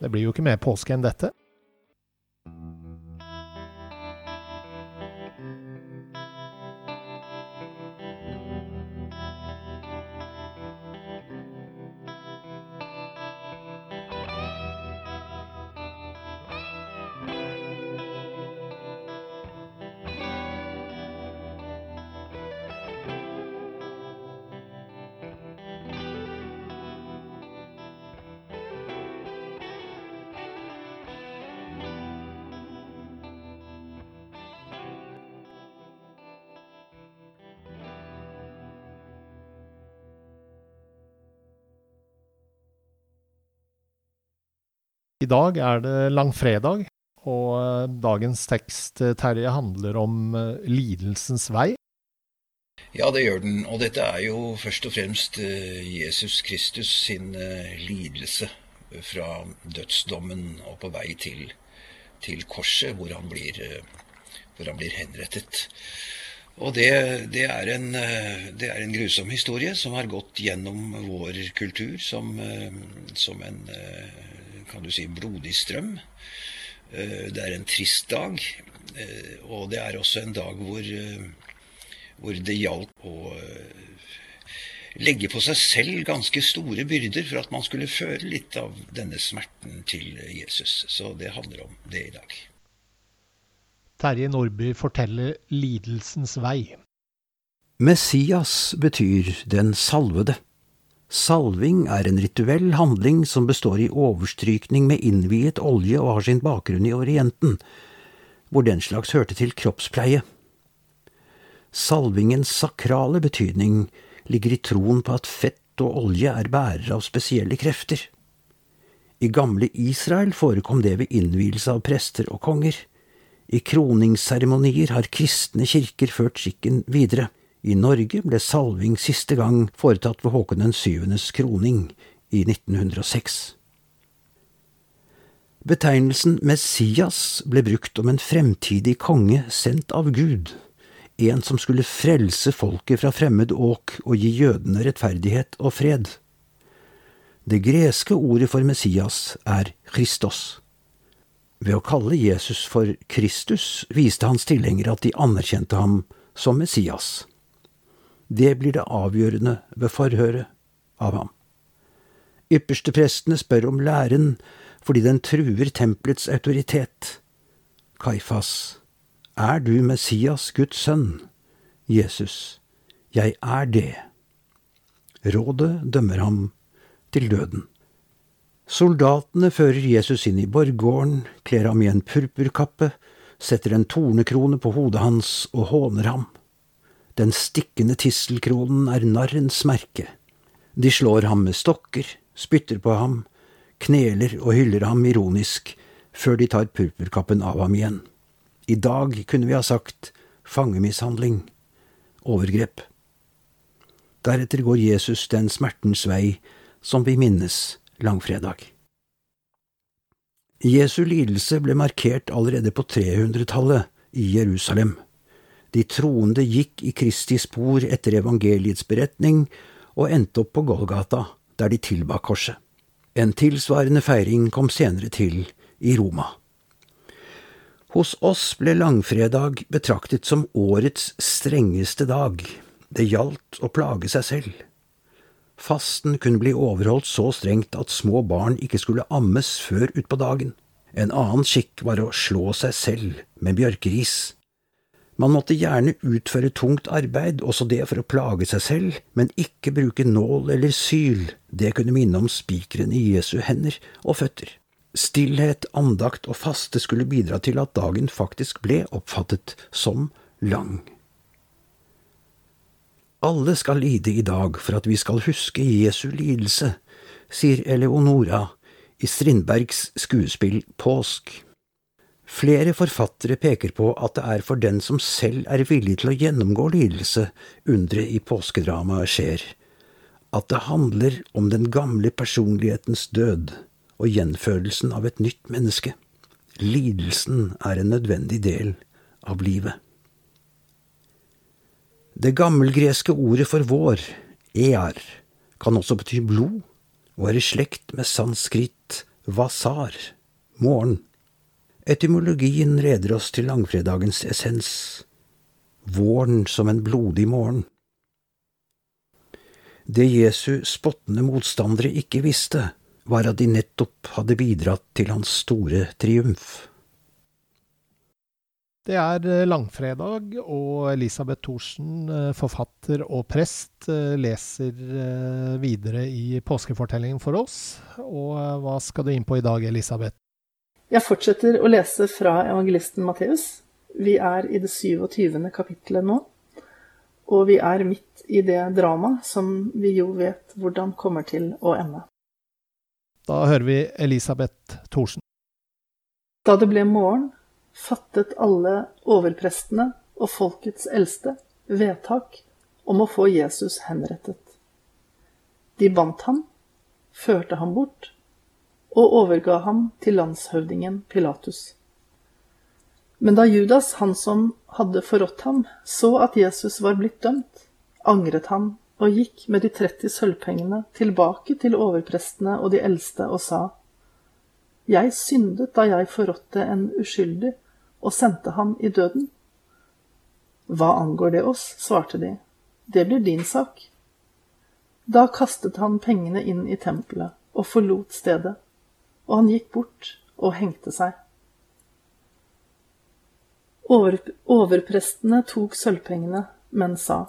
Det blir jo ikke mer påske enn dette. I dag er det langfredag, og eh, dagens tekst, eh, Terje, handler om eh, lidelsens vei. Ja, det gjør den. Og dette er jo først og fremst Jesus Kristus sin lidelse fra dødsdommen og på vei til, til korset, hvor han, blir, hvor han blir henrettet. Og det, det, er en, det, er en, grusom historie som har gått gjennom vår kultur som, som en kan du si, blodig strøm. Eh, det er en trist dag. Eh, og det er også en dag hvor, eh, hvor det gjaldt å legge på seg selv ganske store byrder for at man skulle føle litt av denne smerten til Jesus. Så det handler om det i dag. Terje Nordby forteller lidelsens vei. Messias betyr den salvede. Salving er en rituell handling som består i overstrykning med innviet olje og har sin bakgrunn i Orienten, hvor den slags hørte til kroppspleie. Salvingens sakrale betydning ligger i troen på at fett og olje er bærere av spesielle krefter. I gamle Israel forekom det ved innvielse av prester og konger. I kroningsseremonier har kristne kirker ført skikken videre. I Norge ble salving siste gang foretatt ved Håkon den syvendes kroning i 1906. Betegnelsen Messias ble brukt om en fremtidig konge sendt av Gud, en som skulle frelse folket fra fremmed åk og gi jødene rettferdighet og fred. Det greske ordet for Messias er Christos. Ved å kalle Jesus for Kristus viste hans tilhengere at de anerkjente ham som Messias. Det blir det avgjørende ved forhøret av ham. Yppersteprestene spør om læren fordi den truer tempelets autoritet. Kaifas, er du Messias, Guds sønn? Jesus, jeg er det. Rådet dømmer ham til døden. Soldatene fører Jesus inn i borggården, kler ham i en purpurkappe, setter en tornekrone på hodet hans og håner ham. Den stikkende tisselkronen er narrens merke. De slår ham med stokker, spytter på ham, kneler og hyller ham ironisk, før de tar purpurkappen av ham igjen. I dag kunne vi ha sagt fangemishandling, overgrep. Deretter går Jesus den smertens vei som vi minnes langfredag. Jesu lidelse ble markert allerede på 300-tallet i Jerusalem. De troende gikk i Kristi spor etter evangeliets beretning og endte opp på Golgata, der de tilba korset. En tilsvarende feiring kom senere til i Roma. Hos oss ble langfredag betraktet som årets strengeste dag. Det gjaldt å plage seg selv. Fasten kunne bli overholdt så strengt at små barn ikke skulle ammes før utpå dagen. En annen skikk var å slå seg selv med bjørkeris. Man måtte gjerne utføre tungt arbeid, også det for å plage seg selv, men ikke bruke nål eller syl, det kunne minne om spikeren i Jesu hender og føtter. Stillhet, andakt og faste skulle bidra til at dagen faktisk ble oppfattet som lang. Alle skal lide i dag for at vi skal huske Jesu lidelse, sier Eleonora i Strindbergs skuespill Påsk. Flere forfattere peker på at det er for den som selv er villig til å gjennomgå lidelse, underet i påskedramaet skjer, at det handler om den gamle personlighetens død og gjenfødelsen av et nytt menneske. Lidelsen er en nødvendig del av livet. Det gammelgreske ordet for vår, ear, kan også bety blod, og er i slekt med sanskrit vasar, morgen. Etymologien leder oss til langfredagens essens, våren som en blodig morgen. Det Jesu spottende motstandere ikke visste, var at de nettopp hadde bidratt til hans store triumf. Det er eh, langfredag, og Elisabeth Thorsen, eh, forfatter og prest, eh, leser videre i påskefortellingen for oss. Og hva skal du inn på i dag, Elisabeth? Jeg fortsetter å lese fra evangelisten Matteus. Vi er i det 27. kapittelet nå. Og vi er midt i det dramaet som vi jo vet hvordan kommer til å ende. Da hører vi Elisabeth Thorsen. Da det ble morgen, fattet alle overprestene og folkets eldste vedtak om å få Jesus henrettet. De bandt ham, førte ham bort og overga ham til landshøvdingen Pilatus. Men da Judas, han som hadde forrådt ham, så at Jesus var blitt dømt, angret han og gikk med de 30 sølvpengene tilbake til overprestene og de eldste og sa, Jeg syndet da jeg forrådte en uskyldig og sendte ham i døden. Hva angår det oss, svarte de, det blir din sak. Da kastet han pengene inn i tempelet og forlot stedet, og han gikk bort og hengte seg. Over, overprestene tok sølvpengene, men sa,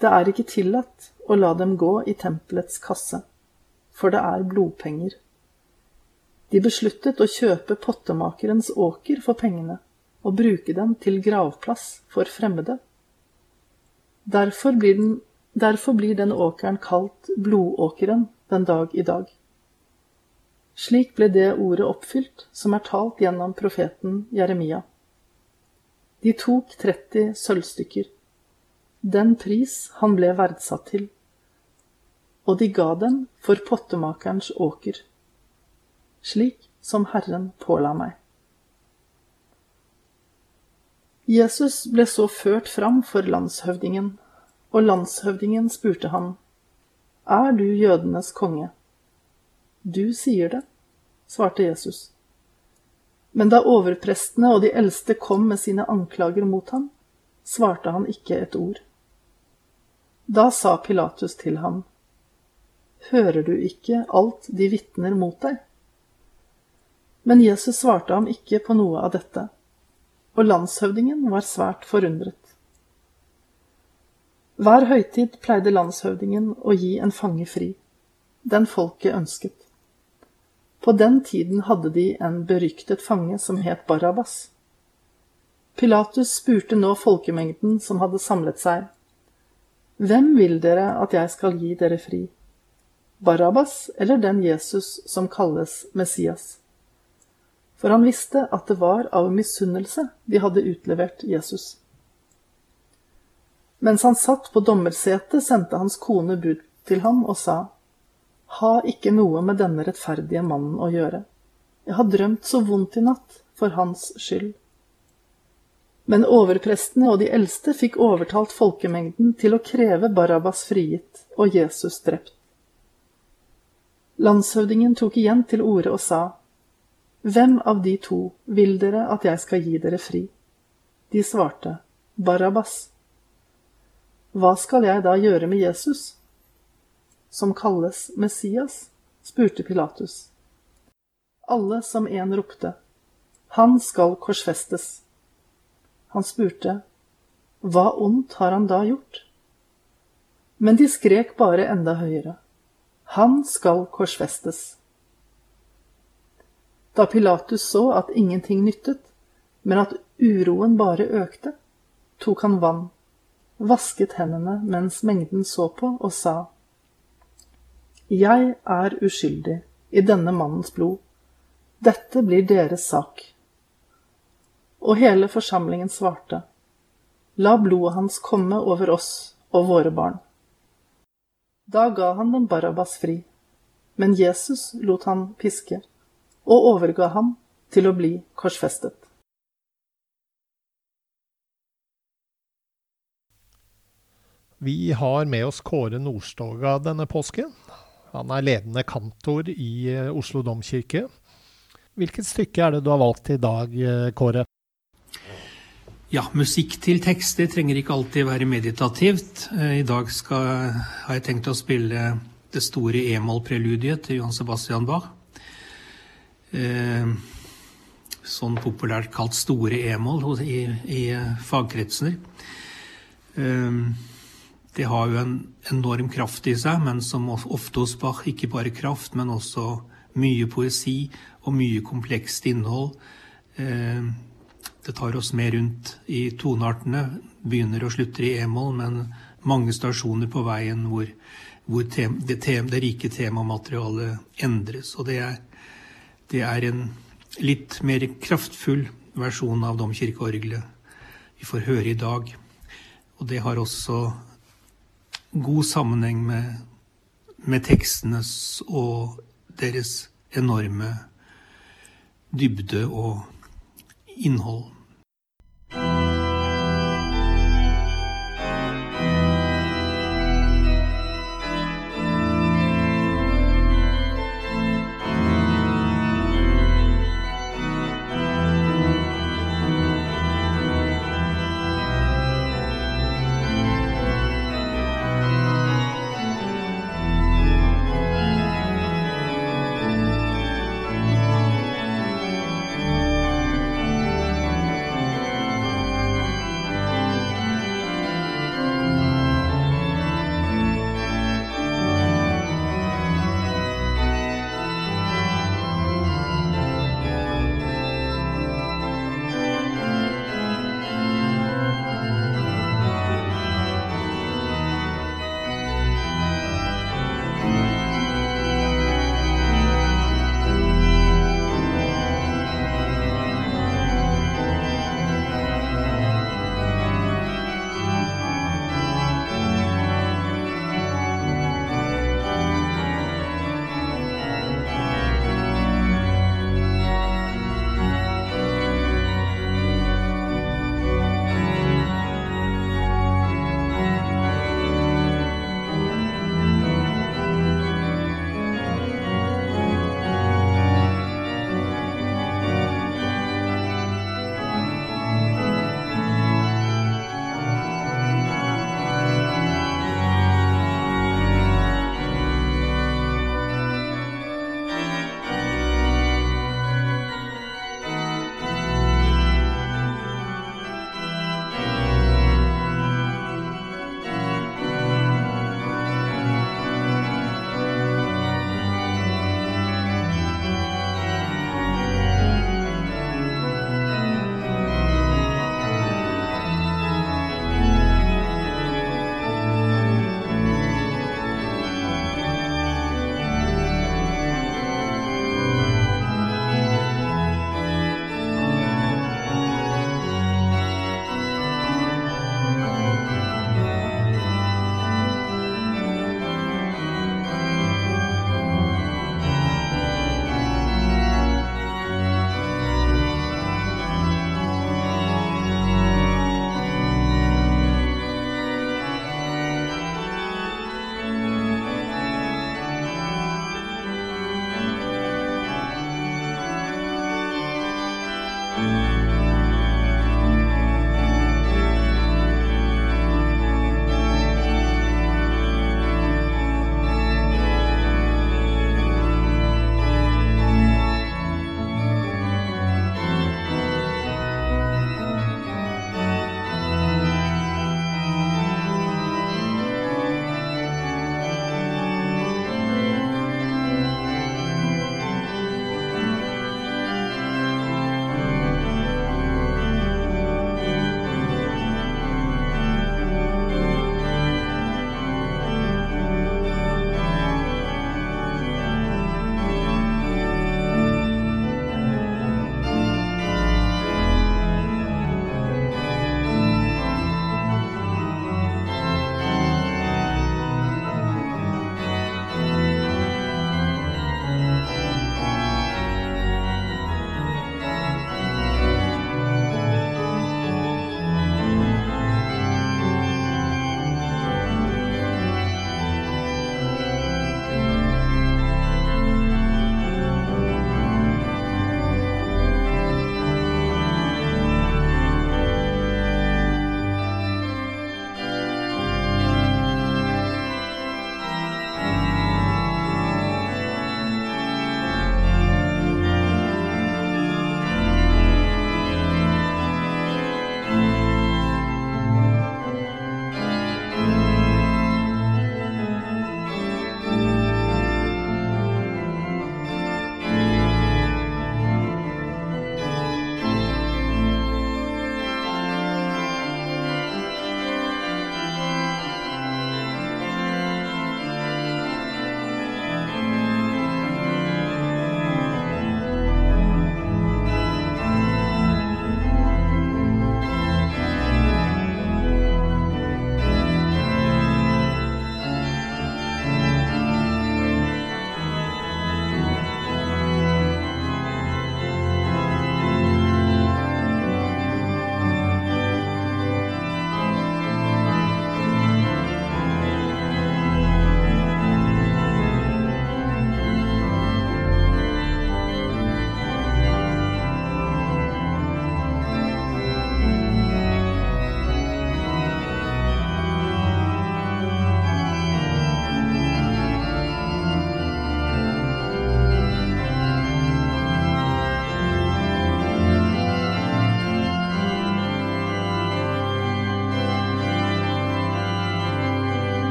det er ikke tillatt å la dem gå i tempelets kasse, for det er blodpenger. De besluttet å kjøpe pottemakerens åker for pengene og bruke dem til gravplass for fremmede. Derfor blir, den, derfor blir den åkeren kalt Blodåkeren den dag i dag. Slik ble det ordet oppfylt som er talt gjennom profeten Jeremia. De tok 30 sølvstykker, den pris han ble verdsatt til, og de ga dem for pottemakerens åker slik som Herren påla meg. Jesus ble så ført fram for landshøvdingen, og landshøvdingen spurte han, Er du jødenes konge? Du sier det, svarte Jesus. Men da overprestene og de eldste kom med sine anklager mot ham, svarte han ikke et ord. Da sa Pilatus til ham, Hører du ikke alt de vitner mot deg? Men Jesus svarte ham ikke på noe av dette, og landshøvdingen var svært forundret. Hver høytid pleide landshøvdingen å gi en fange fri, den folket ønsket. På den tiden hadde de en beryktet fange som het Barabas. Pilatus spurte nå folkemengden som hadde samlet seg, Hvem vil dere at jeg skal gi dere fri, Barabas eller den Jesus som kalles Messias? for han visste at det var av misunnelse de hadde utlevert Jesus. Mens han satt på dommersetet, sendte hans kone bud til ham og sa, Ha ikke noe med denne rettferdige mannen å gjøre. Jeg har drømt så vondt i natt, for hans skyld. Men overprestene og de eldste fikk overtalt folkemengden til å kreve Barabas frigitt og Jesus drept. Landshøvdingen tok igjen til orde og sa, hvem av de to vil dere at jeg skal gi dere fri? De svarte, Barabas. Hva skal jeg da gjøre med Jesus? Som kalles Messias? spurte Pilatus. Alle som en ropte, Han skal korsfestes. Han spurte, Hva ondt har han da gjort? Men de skrek bare enda høyere, Han skal korsfestes. Da Pilatus så at ingenting nyttet, men at uroen bare økte, tok han vann, vasket hendene mens mengden så på, og sa, Jeg er uskyldig, i denne mannens blod. Dette blir deres sak. Og hele forsamlingen svarte, La blodet hans komme over oss og våre barn. Da ga han den Barabas fri, men Jesus lot han piske, og overga ham til å bli korsfestet. Vi har med oss Kåre Nordstoga denne påsken. Han er ledende kantor i eh, Oslo domkirke. Hvilket stykke er det du har valgt i dag, eh, Kåre? Ja, musikk til tekster trenger ikke alltid være meditativt. Eh, I dag skal, har jeg tenkt å spille det store e-moll-preludiet til Johan Sebastian Bach. Sånn populært kalt store e-moll i, i fagkretser. Det har jo en enorm kraft i seg, men som ofte hos Bach ikke bare kraft, men også mye poesi og mye komplekst innhold. Eh, det tar oss med rundt i toneartene, begynner og slutter i e-moll, men mange stasjoner på veien hvor, hvor det, det, rike temamaterialet endres. Og det er, det er en litt mer kraftfull versjon av domkirkeorgelet vi får høre i dag. Og det har også god sammenheng med, med tekstenes og deres enorme dybde og innhold.